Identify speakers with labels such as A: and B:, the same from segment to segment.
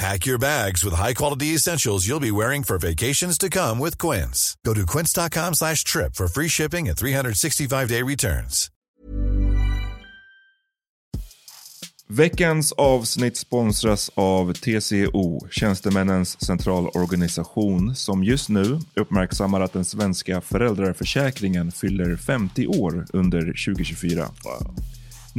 A: Pack your bags with high-quality essentials you'll be wearing for vacations to come with Quince. Go to quince.com slash trip for free shipping and 365-day returns.
B: Veckans avsnitt sponsras av TCO, Tjänstemännens centralorganisation, som just nu uppmärksammar att den svenska föräldraförsäkringen fyller 50 år under 2024.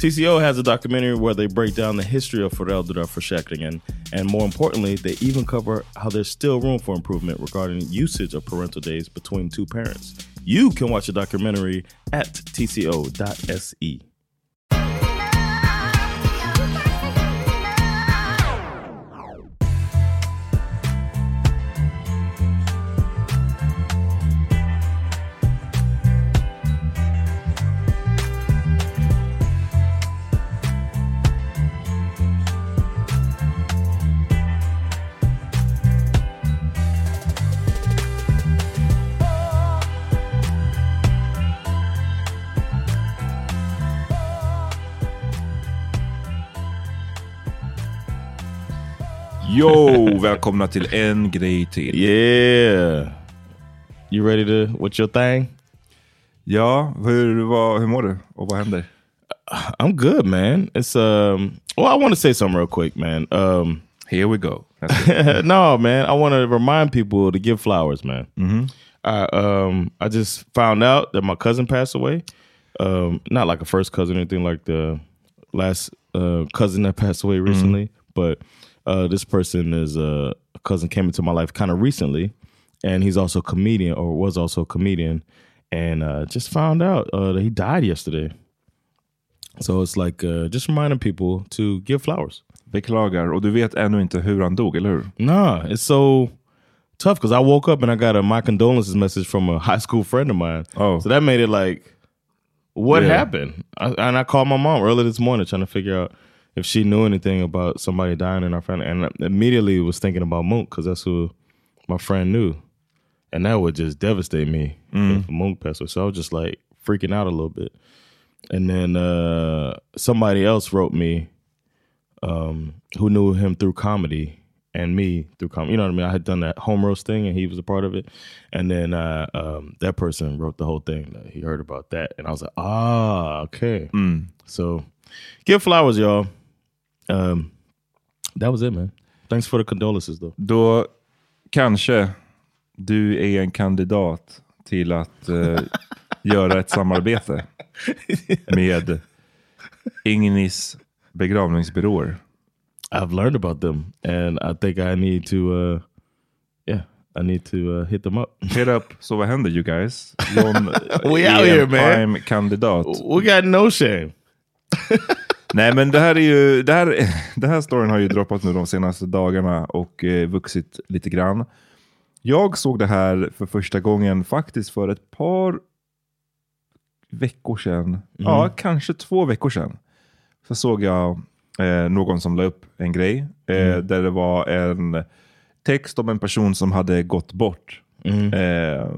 C: TCO has a documentary where they break down the history of föräldraförsäkringen and more importantly, they even cover how there's still room for improvement regarding usage of parental days between two parents. You can watch the documentary at tco.se.
B: Yo, välkomna till en grej till.
C: Yeah. You ready to, what's your thing?
B: Ja, hur, vad, hur mår du och vad händer?
C: I'm good, man. It's um. Well, I want to say something real quick, man. Um,
B: Here we go.
C: no, man. I want to remind people to give flowers, man. Mm -hmm. I um I just found out that my cousin passed away. Um, not like a first cousin or anything like the last uh, cousin that passed away recently, but uh, this person is uh, a cousin came into my life kind of recently, and he's also a comedian or was also a comedian, and uh, just found out uh, that he died yesterday. So it's like uh, just reminding people to give flowers.
B: Beklagar. Och du vet ännu inte hur han dog, eller hur?
C: Nah, it's so tough because I woke up and I got a my condolences message from a high school friend of mine.
B: Oh.
C: so that made it like, what
B: Yeah.
C: happened? I, and I called my mom early this morning trying to figure out if she knew anything about somebody dying in our family, and I immediately was thinking about Monk because that's who my friend knew, and that would just devastate me if Monk passed away. So I was just like freaking out a little bit, and then uh, somebody else wrote me um, who knew him through comedy and me through comedy. You know what I mean? I had done that home roast thing and he was a part of it. And then uh, um, that person wrote the whole thing. He heard about that. And I was like, ah, okay. So give flowers, y'all. Um, that was it man. Thanks for the condolences though.
B: Då kanske du är en kandidat till att eh, göra ett samarbete med Ignis begravningsbyråer.
C: I've learned about them and I think I need to uh yeah, I need to uh, hit them up.
B: Hit up, så vad händer you guys? John
C: We out here, man.
B: prime kandidat.
C: We got no shame.
B: Nej men det här är ju, det här, det här storyn har ju droppat nu de senaste dagarna och eh, vuxit lite grann. Jag såg det här för första gången faktiskt för ett par veckor sedan. Ja, kanske två veckor sedan. Så såg jag eh, någon som la upp en grej eh, där det var en text om en person som hade gått bort. Eh,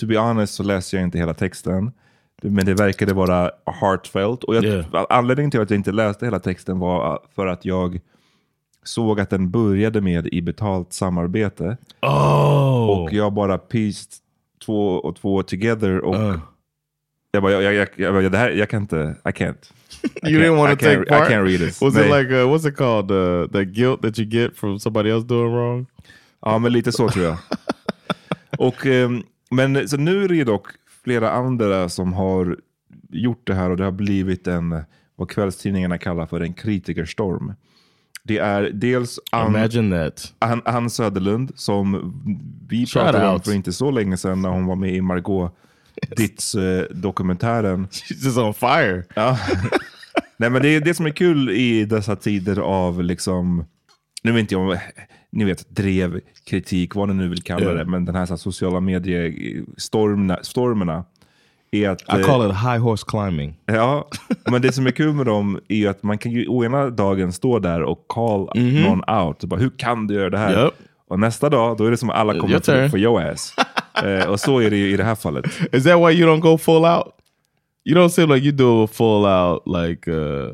B: to be honest så läste jag inte hela texten. Men det verkade vara heartfelt. Och jag,
C: Yeah.
B: Anledningen till att jag inte läste hela texten var för att jag såg att den började med i betalt samarbete.
C: Oh.
B: Och jag bara pieced två och två together. Och
C: Uh.
B: jag bara, jag, jag, jag, jag, det här, jag kan inte, I can't. I
C: you didn't want to take part.
B: I can't read this.
C: Was
B: Nej.
C: it like uh, what's it called? Uh, the guilt that you get from somebody else doing wrong?
B: Ja, men lite så tror jag. och, ehm, men så nu är det ju dock flera andra som har gjort det här och det har blivit en, vad kvällstidningarna kallar för en kritikerstorm. Det är dels Ann. Ann, Ann Söderlund som vi
C: Shout
B: pratade om
C: out.
B: för inte så länge sedan när hon var med i Margot Ditz-dokumentären.
C: She's just on fire.
B: Ja. Nej, men det är det som är kul i dessa tider av, liksom, nu vet inte jag om, ni vet, drev, kritik, vad ni nu vill kalla det, men den här, så här sociala medier-stormerna stormerna är att...
C: I
B: eh,
C: call it high horse climbing.
B: Ja, men det som är kul med dem är ju att man kan ju å ena dagen stå där och call någon out. Och bara, Hur kan du göra det här?
C: Yep.
B: Och nästa dag, då är det som att alla kommer till för your ass. eh, och så är det ju i det här fallet.
C: Is that why you don't go full out? You don't seem like you do a full out like uh,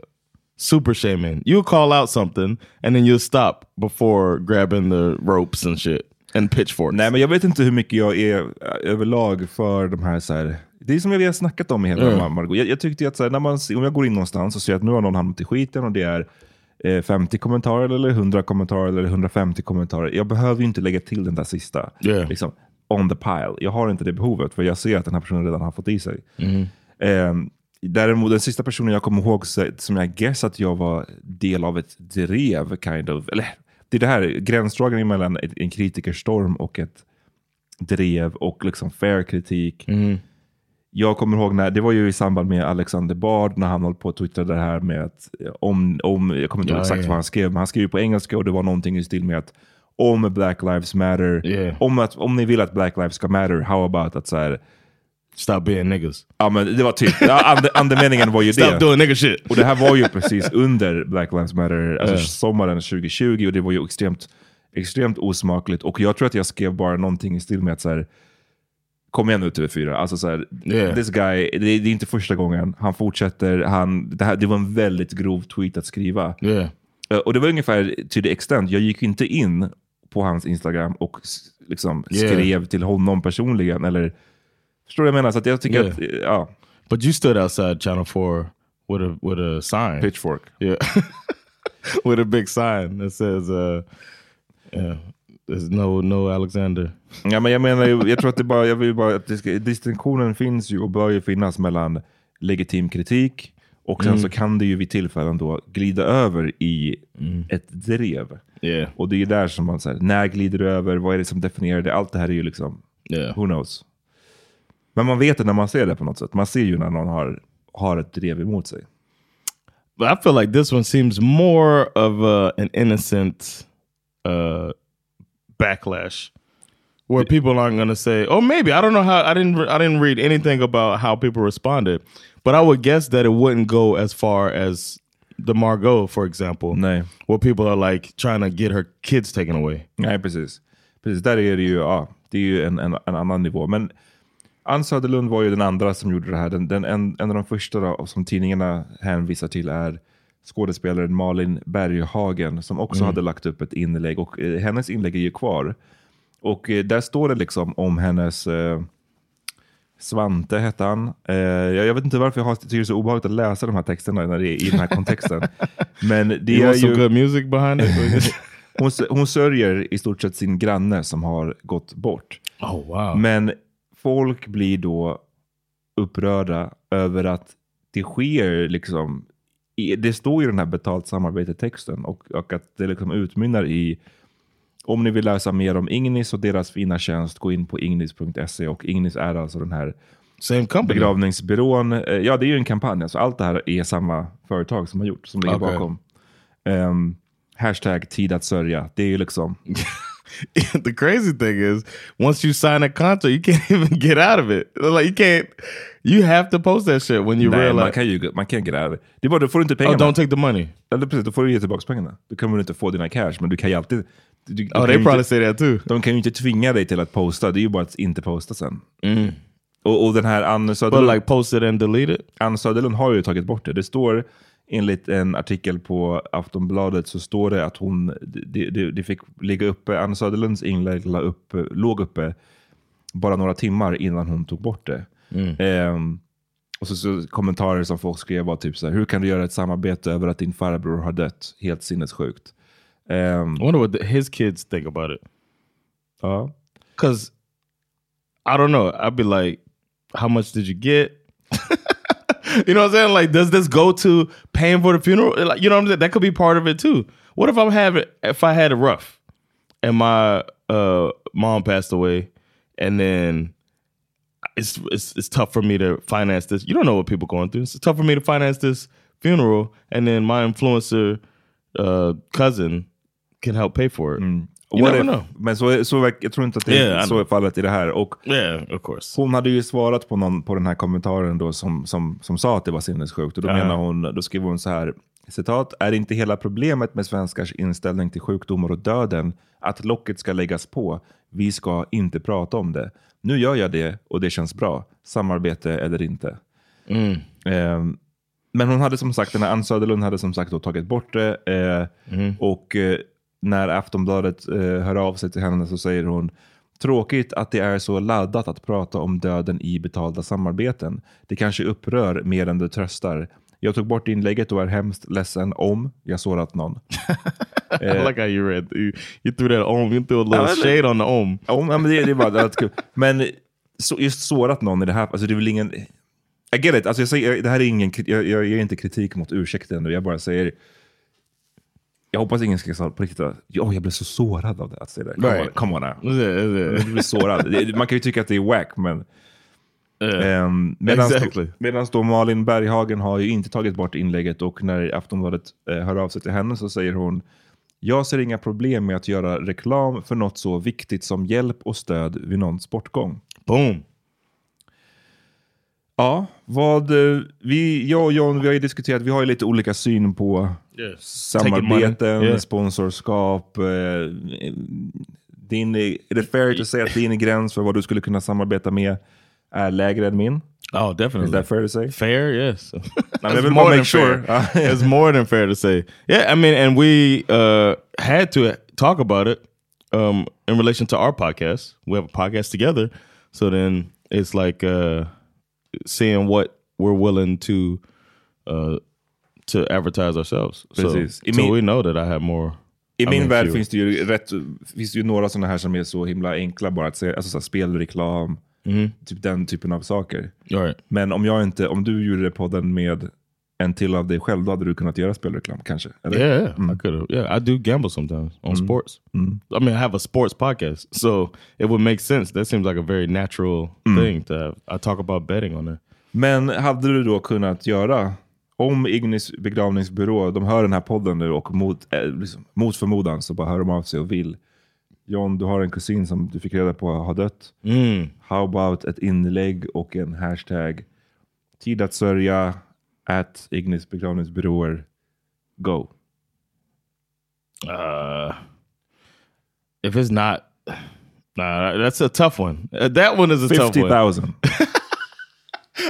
C: super shaming. You call out something and then you'll stop before grabbing the ropes and shit and pitchforks.
B: Nej, men jag vet inte hur mycket jag är eh, överlag för de här, så här det är som vi har snackat om i hela
C: Mm.
B: Margot. Jag, jag tyckte att så här, när man, om jag går in någonstans och ser att nu har någon hamnat i skiten och det är eh, 50 kommentarer eller 100 kommentarer eller 150 kommentarer. Jag behöver ju inte lägga till den där sista.
C: Yeah.
B: Liksom, on the pile. Jag har inte det behovet för jag ser att den här personen redan har fått i sig.
C: Mm-hmm.
B: Eh, däremot den sista personen jag kommer ihåg som jag guess att jag var del av ett drev, kind of. Eller, det är det här gränsdragningen mellan en kritikerstorm och ett drev och liksom fair kritik. Jag kommer ihåg när, det var ju i samband med Alexander Bard när han höll på att twittra det här med att eh, om, om jag kommer inte ihåg
C: Ja,
B: exakt
C: ja.
B: vad han skrev, men han skrev ju på engelska och det var någonting i stil med att om Black Lives Matter,
C: Yeah.
B: om, att, om ni vill att Black Lives ska matter, how about att så här,
C: Stop being niggas.
B: ja men det var typ, ande, andemeningen var ju
C: Stop
B: det.
C: doing nigga shit.
B: Och det här var ju precis under Black Lives Matter, alltså
C: Ja.
B: sommaren 2020 och det var ju extremt, extremt osmakligt. Och jag tror att jag skrev bara någonting i stil med att så här, kom igen nu TV4, alltså så här,
C: Yeah.
B: this guy, det, det är inte första gången, han fortsätter, han, det, här, det var en väldigt grov tweet att skriva.
C: Yeah.
B: Eh, Och det var ungefär till the extent, jag gick inte in på hans Instagram och liksom
C: Yeah.
B: skrev till honom personligen. Eller, förstår du vad jag menar? Så jag tycker
C: Yeah.
B: att, ja,
C: But you stood outside Channel 4 with a with a sign.
B: pitchfork.
C: Yeah. with a big sign that says uh yeah, there's no no Alexander.
B: Ja, men jag menar, jag tror att det bara, jag vill bara att ska, distinktionen finns ju och bör ju finnas mellan legitim kritik och sen så kan det ju vid tillfällen då glida över i ett drev.
C: Yeah.
B: Och det är ju där som man säger, när glider det över? Vad är det som definierar det? Allt det här är ju liksom,
C: Yeah.
B: who knows? Men man vet det när man ser det på något sätt. Man ser ju när någon har, har ett drev emot sig.
C: But I feel like this one seems more of uh, an innocent uh, backlash, where people aren't going to say, "Oh, maybe I don't know how." I didn't. I didn't read anything about how people responded, but I would guess that it wouldn't go as far as the Margot, for example,
B: Nej.
C: where people are like trying to get her kids taken away.
B: Nej, precis. Precis, där är det ju, ja, det är ju en, en, en annan nivå. Men Ann Söderlund var ju den andra som gjorde det här. Den, den, en, en av de första då, som tidningarna hänvisar till är skådespelaren Malin Berghagen som också hade lagt upp ett inlägg och eh, hennes inlägg är ju kvar. Och eh, där står det liksom om hennes eh, Svante hette han. Eh, jag, vet inte varför jag har, tycker det är så obehagligt att läsa de här texterna när det är i den här kontexten. Men det
C: You
B: är ju,
C: good music behind it?
B: hon, hon sörjer i stort sett sin granne som har gått bort.
C: oh wow.
B: Men folk blir då upprörda över att det sker liksom, i- det står i den här betalt samarbete-texten och, och att det liksom utmynnar i om ni vill läsa mer om Ignis och deras fina tjänst, gå in på ignis.se och Ignis är alltså den här
C: Same company.
B: begravningsbyrån. Eh, Ja, det är ju en kampanj. Alltså allt det här är samma företag som har gjort, som ligger
C: Okej.
B: bakom. Ehm, hashtag tid att sörja. Det är ju liksom...
C: the crazy thing is, once you sign a contract, you can't even get out of it. Like you can't. You have to post that shit when you
B: Nej,
C: realize.
B: man kan ju man kan gräva. Det är bara, då får du inte
C: oh,
B: pengarna.
C: don't take the money.
B: Eller precis, då får du ge tillbaka pengarna. Då kommer du inte få dina cash, men du kan ju alltid... Du, du
C: Oh, they probably
B: inte,
C: say that too.
B: de kan ju inte tvinga dig till att posta, det är ju bara att inte posta sen. Och, och den här Ann
C: Mm. But
B: Söderlund,
C: like post it and delete it.
B: Ann Söderlund har ju tagit bort det. Det står enligt en artikel på Aftonbladet så står det att hon, det, det, det fick ligga uppe, Ann Söderlunds inlägg upp, låg uppe bara några timmar innan hon tog bort det. Ehm, och så, så kommentarer som folk skrev var typ så här, hur kan du göra ett samarbete över att din farbror har dött? Helt sinnessjukt. Ehm,
C: I wonder what the, his kids think about it.
B: ja.
C: Cause I don't know. I'd be like, how much did you get? you know what I'm saying? Like, does this go to paying for the funeral? Like, you know what I'm saying? That could be part of it too. What if I'm having if I had a rough and my uh mom passed away and then it's it's it's tough for me to finance this. You don't know what people going through. It's tough for me to finance this funeral and then my influencer uh cousin can help pay for it. You
B: What if-
C: know.
B: Men så, så, jag tror inte att det
C: Yeah,
B: är så är fallet i det här. Och
C: Yeah, of course.
B: Hon hade ju svarat på, någon, på den här kommentaren då som, som, som sa att det var sinnessjukt. Och då,
C: Ja.
B: menar hon, då skrev hon så här, citat, är inte hela problemet med svenskars inställning till sjukdomar och döden att locket ska läggas på? Vi ska inte prata om det. Nu gör jag det och det känns bra. Samarbete eller inte. Ehm, men hon hade som sagt, den här Ann Söderlund hade som sagt tagit bort det. Eh, Och eh, när Aftonbladet eh, hör av sig till henne så säger hon Tråkigt att det är så laddat att prata om döden i betalda samarbeten. Det kanske upprör mer än det tröstar. Jag tog bort inlägget och är hemskt ledsen om jag sårat någon.
C: I like how you read. You, you threw that om. You threw a little shade on the om.
B: Om, men det, det var det var kul. Men så, just sårat någon i det här, alltså det är väl ingen... I get it, alltså jag säger, det här är ingen, jag, jag ger inte kritik mot ursäkten jag bara säger... Jag hoppas ingen ska säga på riktigt att oh, jag blev så sårad av det. Att säga det. Come,
C: Right.
B: on, come on now. Du blir sårad. Man kan ju tycka att det är wack, men... Um, Medan
C: Exactly.
B: då Malin Berghagen har ju inte tagit bort inlägget och när Aftonbladet eh, hör av sig till henne så säger hon Jag ser inga problem med att göra reklam för något så viktigt som hjälp och stöd vid någon sportgång.
C: Boom.
B: Ja, vad eh, vi, jag och John, vi har ju diskuterat, vi har ju lite olika syn på
C: Taking
B: samarbeten.
C: Yeah.
B: sponsorskap. Eh, din, är det fair to säga att din gräns för vad du skulle kunna samarbeta med är lägre än min?
C: Oh,
B: Is
C: definitely.
B: that fair to say?
C: fair? Yes.
B: vill bara
C: more than
B: sure.
C: fair. it's more than fair to say. Yeah, I mean, and we uh, had to talk about it um, in relation to our podcast. We have a podcast together, so then it's like uh, seeing what we're willing to uh, to advertise ourselves. So,
B: Precis. I
C: so we know that I have more.
B: I
C: I
B: min
C: mean,
B: värld finns det ju rätt, finns det ju några sådana här som är så himla enkla bara att säga, alltså så här, spelreklam, typ den typen av saker.
C: Right.
B: Men om jag inte, om du gjorde podden med en till av dig själv, då hade du kunnat göra spelreklam kanske? Eller?
C: Yeah, yeah, I could have. Yeah, I do gamble sometimes on sports. I mean, I have a sports podcast, so it would make sense. That seems like a very natural thing to have. I talk about betting on there.
B: Men hade du då kunnat göra, om Ignis begravningsbyrå, de hör den här podden nu och mot, eh, liksom, mot förmodan så bara hör de av sig och vill. John, du har en kusin som du fick reda på har dött. How about ett inlägg och en hashtag? Tid att sörja, at Ignis begravningsbyråer. Go.
C: Uh, if it's not, nah, that's a tough one. Uh, that one is a tough one.
B: 50,000.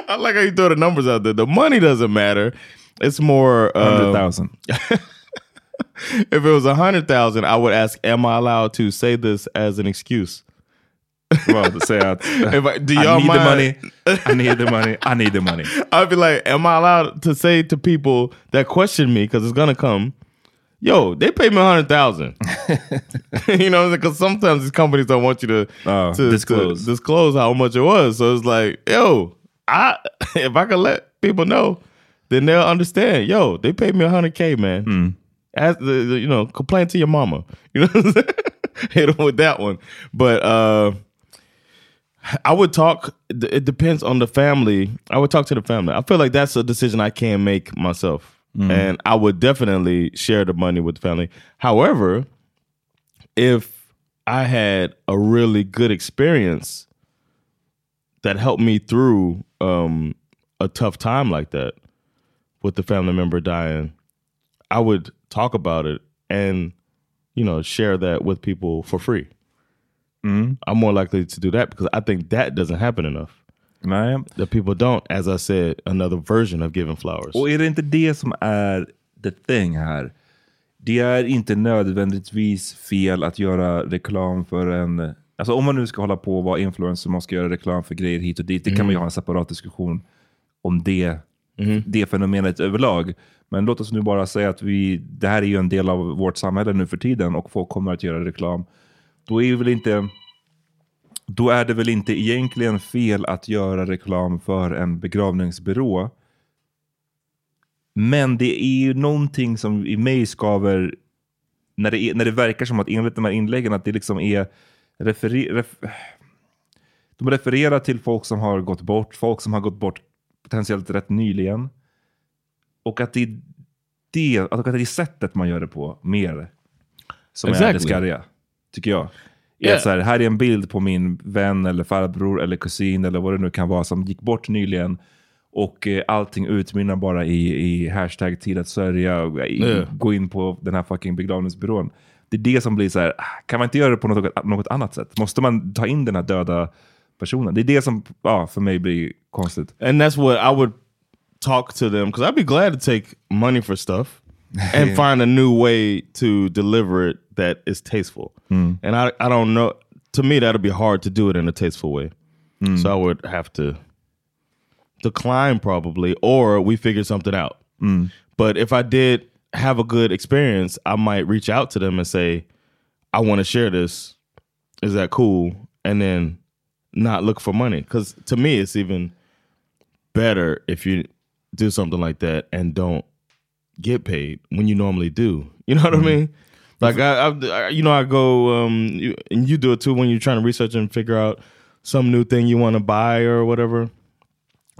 C: I like how you throw the numbers out there. The money doesn't matter. It's more. Uh,
B: 100,000.
C: if it was a hundred thousand, I would ask, "Am I allowed to say this as an excuse?"
B: Säga att
C: If I- do y'all
B: need the money, I need the money, I need the money.
C: I'd be like, am I allowed to say to people that question me because it's gonna come? Yo, they pay me a hundred thousand. you know, because sometimes these companies don't want you to,
B: Oh,
C: to
B: disclose.
C: to disclose how much it was. So it's like, yo, I if I can let people know, then they'll understand. Yo, they paid me a hundred k, man.
B: Hmm.
C: As the, the- you know, complain to your mama. You know, hit them with that one. But uh I would talk. It depends on the family. I would talk to the family. I feel like that's a decision I can't make myself, and I would definitely share the money with the family. However, if I had a really good experience that helped me through um, a tough time like that with the family member dying, I would talk about it and you know share that with people for free. I'm more likely to do that because I think that doesn't happen enough.
B: Nej.
C: That people don't, as I said, another version of giving flowers.
B: Och är det inte det som är the thing här? Det är inte nödvändigtvis fel att göra reklam för en... Alltså om man nu ska hålla på och vara influencer, man ska göra reklam för grejer hit och dit. Det kan man ju ha en separat diskussion om det, det fenomenet överlag. Men låt oss nu bara säga att vi, det här är ju en del av vårt samhälle nu för tiden och folk kommer att göra reklam. Då är väl inte... Då är det väl inte egentligen fel att göra reklam för en begravningsbyrå. Men det är ju någonting som i mig skaver när det, är, när det verkar som att enligt de här inläggen att det liksom är referer, ref, de refererar till folk som har gått bort, folk som har gått bort potentiellt rätt nyligen. Och att det är det, att det är sättet man gör det på mer som är
C: Exactly.
B: det skarriga, tycker jag.
C: Yeah.
B: så här, här är en bild på min vän eller farbror eller kusin eller vad det nu kan vara som gick bort nyligen. Och eh, allting utmynnar bara i, i hashtag tid att sörja. och I,
C: Yeah.
B: Gå in på den här fucking begravningsbyrån. Det är det som blir så här, kan man inte göra det på något, något annat sätt? Måste man ta in den här döda personen? Det är det som ja, för mig blir konstigt.
C: and that's what I would talk to them because I'd be glad to take money for stuff and find a new way to deliver it that is tasteful. Hmm. And I, I don't know. To me, that'd be hard to do it in a tasteful way. Hmm. So I would have to decline probably, or we figure something out. Hmm. But if I did have a good experience, I might reach out to them and say, I want to share this. Is that cool? And then not look for money. Because to me, it's even better if you do something like that and don't get paid when you normally do. You know what I mean? Like I, I, you know, I go um, you, and you do it too when you're trying to research and figure out some new thing you want to buy or whatever.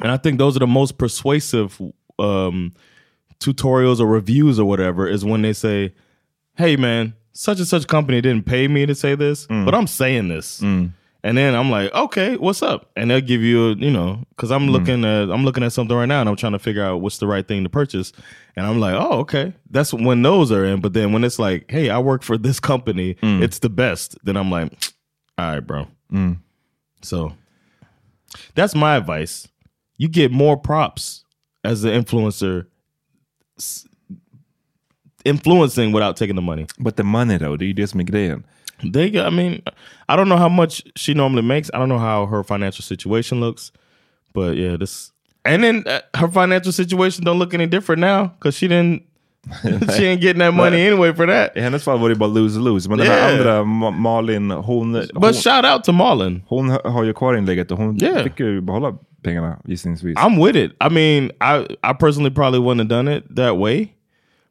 C: And I think those are the most persuasive um, tutorials or reviews or whatever is when they say, "Hey, man, such and such company didn't pay me to say this, but I'm saying this." And then I'm like, okay, what's up? And they'll give you, a, you know, because I'm mm. looking at I'm looking at something right now, and I'm trying to figure out what's the right thing to purchase. And I'm like, oh, okay, that's when those are in. But then when it's like, hey, I work for this company, mm. it's the best. Then I'm like, all right, bro. Mm. So that's my advice. You get more props as an influencer, influencing without taking the money.
B: But the money though, det är ju det som är grejen.
C: They, I mean, I don't know how much she normally makes. I don't know how her financial situation looks, but yeah, this. And then uh, her financial situation don't look any different now because she didn't. she ain't getting that money anyway for that.
B: I hennes fall var det bara lose-lose. Men den här
C: Yeah.
B: andra, Ma- Malin, hon, hon,
C: But shout out to Marlon.
B: hon har ju kvar inlägget och hon
C: Yeah.
B: fick ju behålla pengarna gissningsvis.
C: I'm with it. I mean, I I personally probably wouldn't have done it that way,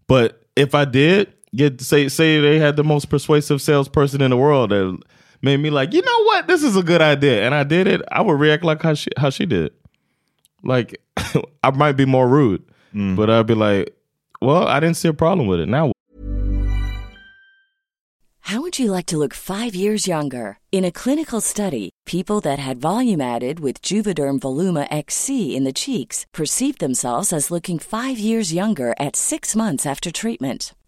C: but if I did, get say say they had the most persuasive salesperson in the world that made me like, you know what, this is a good idea, and I did it, I would react like how she how she did. Like, I might be more rude, mm. but I'd be like, well, I didn't see a problem with it. Now
D: How would you like to look five years younger? In a clinical study, people that had volume added with Juvederm Voluma XC in the cheeks perceived themselves as looking five years younger at six months after treatment.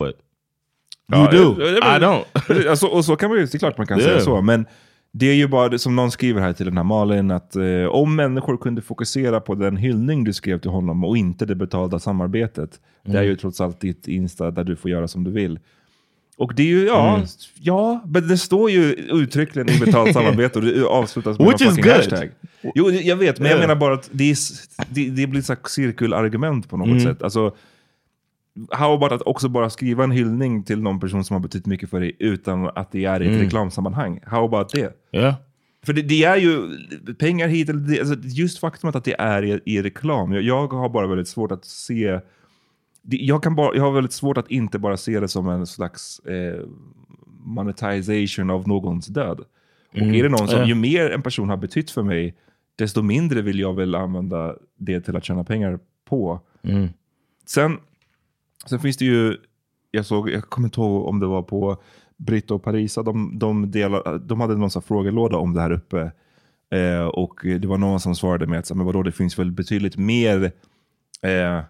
C: But
B: Ja,
C: you do.
B: eh, eh,
C: I don't.
B: alltså, och så kan man ju, det är klart man kan
C: Yeah.
B: säga så, men det är ju bara det som någon skriver här till den här Malin, att eh, om människor kunde fokusera på den hyllning du skrev till honom och inte det betalda samarbetet. Det är
C: Mm.
B: ju trots allt ditt Insta där du får göra som du vill. Och det är ju, ja,
C: Mm.
B: ja, men det står ju uttryckligen i betalt samarbete och det avslutas med
C: Which is
B: fucking
C: good.
B: hashtag. Jo, jag vet, men jag
C: Yeah.
B: menar bara att det, är, det, det blir ett slags cirkelargument på något
C: Mm.
B: sätt. Alltså, how about att också bara skriva en hyllning till någon person som har betytt mycket för dig utan att det är i ett
C: Mm.
B: reklamsammanhang? How about det?
C: Yeah.
B: För det, det är ju pengar hit eller det, alltså just faktumet att det är i, i reklam. Jag, jag har bara väldigt svårt att se det, jag, kan bara, jag har väldigt svårt att inte bara se det som en slags eh, monetization av någons död. Och
C: Mm.
B: är det någon som, ju mer en person har betytt för mig, desto mindre vill jag väl använda det till att tjäna pengar på.
C: Mm.
B: Sen, sen finns det ju, jag såg, jag kommer inte ihåg om det var på Britta och Parisa, de, de, delar, de hade någon sån frågelåda om det här uppe. Eh, och det var någon som svarade med att, men vadå, det finns väl betydligt mer eh,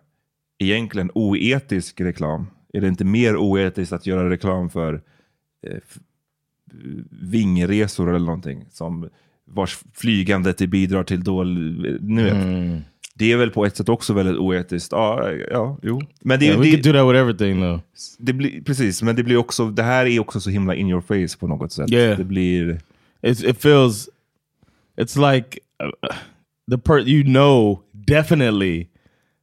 B: egentligen oetisk reklam. Är det inte mer oetiskt att göra reklam för eh, vingresor eller någonting? Som vars flygande bidrar till dålig... Eh, nu vet.
C: Mm.
B: Det är väl på ett sätt också väldigt oetiskt. Ja, ja jo. Men det,
C: Yeah, we
B: det,
C: could do that with everything though.
B: det blir, precis, men det blir också, det här är också så himla in your face på något sätt.
C: Yeah.
B: Det blir...
C: It's, it feels, it's like uh, the per you know definitely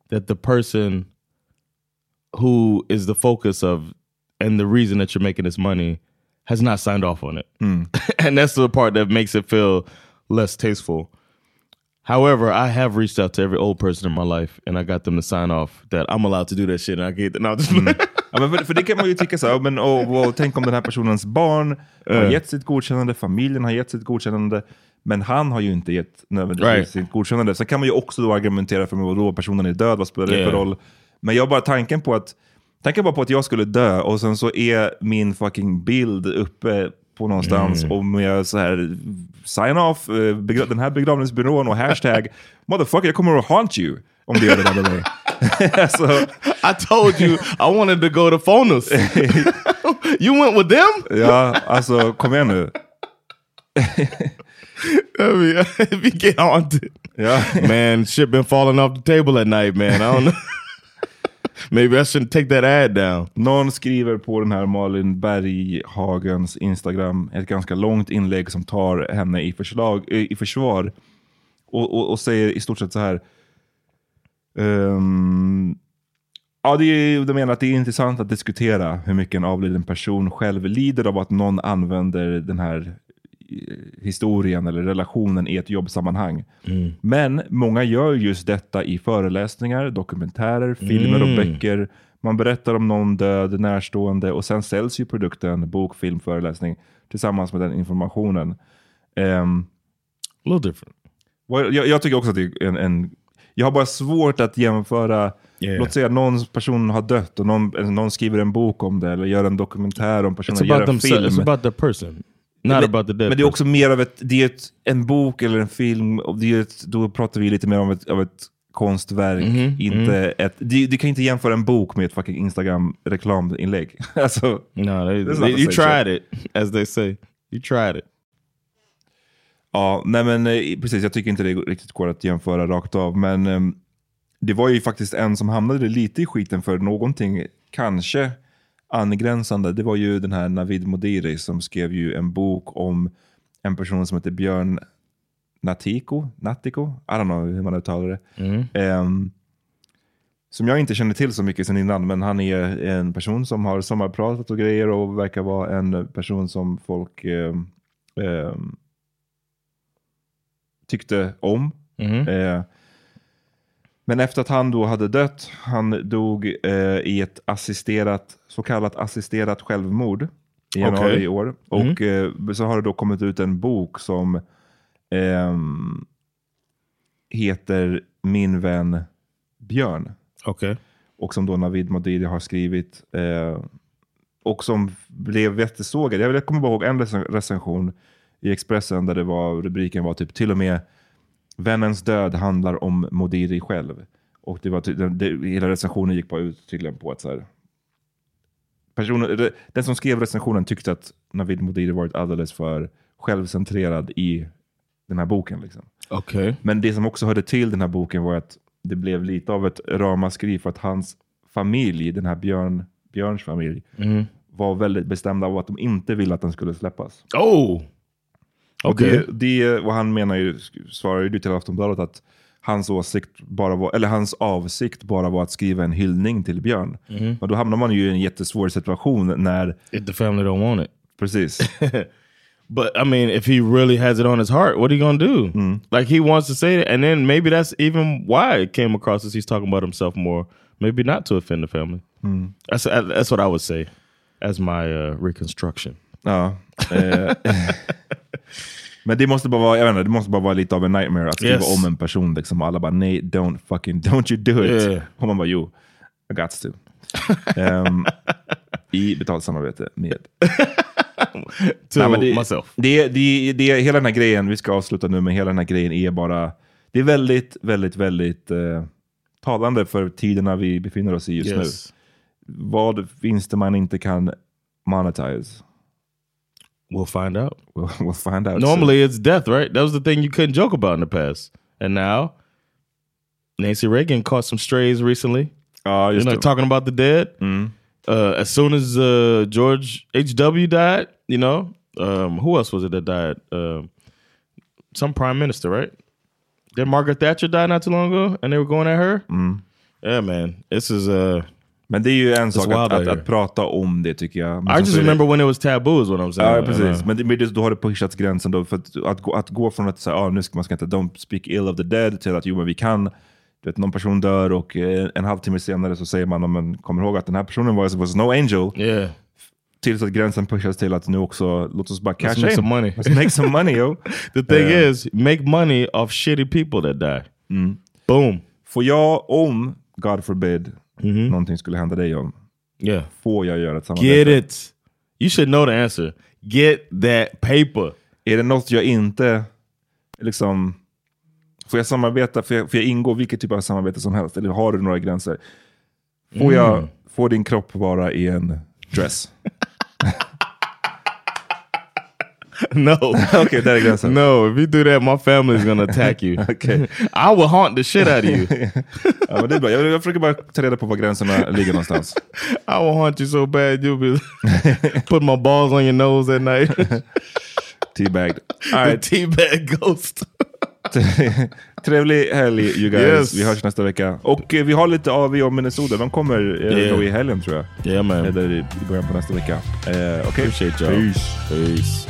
C: that the person who is the focus of and the reason that you're making this money has not signed off on it, and that's the part that makes it feel less tasteful. However, I have reached out to every old person in my life, and I got them to sign off that I'm allowed to do that shit. And I get no, just
B: Ja, men för, för det kan man ju tycka så här, men, och, och, tänk om den här personens barn har gett sitt godkännande, familjen har gett sitt godkännande, men han har ju inte gett nödvändigtvis
C: Right.
B: sitt godkännande. Sen kan man ju också då argumentera för, vadå, personen är död, vad spelar det
C: Yeah.
B: för roll? Men jag bara tanken på att, tanken bara på att jag skulle dö och sen så är min fucking bild uppe på någonstans
C: Mm.
B: och med så här sign off, eh, den här begravningsbyrån och hashtag motherfucker jag kommer att haunt you om du gör det där med mig. alltså,
C: I told you I wanted to go to Fonus. you went with them?
B: ja, alltså kom igen nu.
C: I mean, if you get haunted,
B: Ja.
C: man, shit been falling off the table at night, man. I don't know. Maybe I shouldn't take that ad down.
B: Någon skriver på den här Malin Berghagens Instagram ett ganska långt inlägg som tar henne i, förslag, eh, i försvar och, och, och säger i stort sett så här. Um, ja, det är, de menar att det är intressant att diskutera hur mycket en avliden person själv lider av att någon använder den här historien eller relationen i ett jobbsammanhang. Men många gör just detta i föreläsningar, dokumentärer, filmer och böcker. Man berättar om någon död, närstående och sen säljs ju produkten, bok, film, föreläsning tillsammans med den informationen. Ehm,
C: A little different.
B: vad- jag, jag tycker också att det är en, en... Jag har bara svårt att jämföra
C: Yeah.
B: Låt säga någon person har dött och någon, någon skriver en bok om det eller gör en dokumentär om personen, gör en film.
C: it's about the person. Not
B: men,
C: about the dead
B: men det är också mer av ett, det är ett, en bok eller en film, och det är ett, då pratar vi lite mer om ett, av ett konstverk.
C: Mhm,
B: inte ett, du, du kan inte jämföra en bok med ett fucking Instagram-reklaminlägg. alltså,
C: No, they, they- you tried it, as they say. You tried it.
B: Ja, nej men eh, precis. Jag tycker inte det riktigt går att jämföra rakt av. Men ehm, det var ju faktiskt en som hamnade lite i skiten för någonting kanske angränsande. Det var ju den här Navid Modiri som skrev ju en bok om en person som heter Björn Natiko. Natiko? I don't know hur man uttalar det. Ehm, som jag inte känner till så mycket sen innan, men han är en person som har sommarpratat och grejer och verkar vara en person som folk ehm, ehm, tyckte om. Eh, men efter att han då hade dött, han dog eh, i ett assisterat, så kallat assisterat självmord i januari
C: Okej.
B: i år. Och eh, så har det då kommit ut en bok som ehm, heter Min vän Björn.
C: Okay.
B: Och som då Navid Modiri har skrivit. Eh, och som blev jättesågad. Jag, kommer bara ihåg en recen- recension i Expressen där det var, rubriken var typ till och med Vännens död handlar om Modiri själv. Och det var det, det, hela recensionen gick bara ut tydligen på att så här, personen, den som skrev recensionen tyckte att Navid Modiri varit alldeles för självcentrerad i den här boken. Liksom.
C: Okay.
B: Men det som också hörde till den här boken var att det blev lite av ett ramaskri för att hans familj, den här Björn, Björns familj,
C: Mhm.
B: var väldigt bestämda av att de inte ville att den skulle släppas.
C: Oh!
B: Och,
C: Okej.
B: det, det, och han menar ju, svarar ju till Aftonbladet att hans åsikt bara var, eller hans avsikt bara var att skriva en hyllning till Björn.
C: Mhm.
B: Och då hamnar man ju i en jättesvår situation när...
C: If the family don't want it.
B: Precis.
C: But I mean, if he really has it on his heart, what are you gonna do? Like he wants to say it, and then maybe that's even why it came across as he's talking about himself more. Maybe not to offend the family. That's that's what I would say as my uh, reconstruction.
B: Ja. Eh, men det måste bara vara, jag vet inte, det måste bara vara lite av en nightmare att skriva
C: Yes.
B: om en person. Liksom, alla bara nej, don't fucking, don't you do it.
C: Yeah.
B: Och man bara jo, I got to. Ehm, I betalt samarbete med
C: To
B: Nej, men det,
C: myself.
B: Det, det, det, hela den här grejen, vi ska avsluta nu, men hela den här grejen är bara, det är väldigt, väldigt, väldigt eh, talande för tiderna vi befinner oss i just
C: Yes.
B: nu. Vad finns det man inte kan monetize?
C: We'll find out.
B: We'll, we'll find out.
C: Normally it's death, right? That was the thing you couldn't joke about in the past. And now, Nancy Reagan caught some strays recently.
B: Ja,
C: You
B: just
C: know, talking about the dead. Uh, as soon as uh, George H.W. died, you know, um, who else was it that died? Um some prime minister, right? Did Margaret Thatcher die not too long ago? And they were going at her? Yeah, man. This is... Uh,
B: Men det är ju en sak att, att, att prata om det tycker jag. Men
C: I just
B: är det-
C: remember when it was taboo is what I'm saying.
B: Ja, precis. Men, det, men då har det pushats gränsen. Då, för att, att, gå, att gå från att säga ah, nu ska man ska inte don't speak ill of the dead till att jo, men vi kan. Du vet, någon person dör och eh, en halvtimme senare så säger man, "Ja, men kommer ihåg att den här personen was, was no angel.
C: yeah.
B: Tills att gränsen pushas till att nu också, låt oss bara cash
C: Let's make
B: in.
C: some money.
B: Let's make some money yo.
C: The thing
B: Uh,
C: is, make money off shitty people that die. Boom.
B: Får jag, om, God forbid, någonting skulle hända dig om,
C: Yeah.
B: får jag göra ett samarbete?
C: Get it. You should know the answer. Get that paper.
B: Är det något jag inte, liksom, får jag samarbeta, får jag, får jag ingå vilket typ av samarbete som helst? Eller har du några gränser? Får jag, får din kropp vara i en dress?
C: no.
B: Okej, där är gränsen.
C: No, if you do that, my family's gonna attack you.
B: Okej.
C: I will haunt the shit out of you.
B: Ja, men det är bra. Jag, jag försöker bara ta reda på var gränserna ligger någonstans.
C: I will haunt you so bad you'll be put my balls on your nose at night.
B: Teabagged. All
C: the
B: right.
C: teabag ghost.
B: Trevlig helg you guys.
C: Yes.
B: Vi hörs nästa vecka. Och eh, vi har lite AV om Minnesota. De kommer eh,
C: Yeah.
B: i helgen tror jag.
C: yeah, man.
B: Eller i början på nästa vecka. Eh, Okej.
C: Appreciate y'all.
B: Peace.
C: Peace.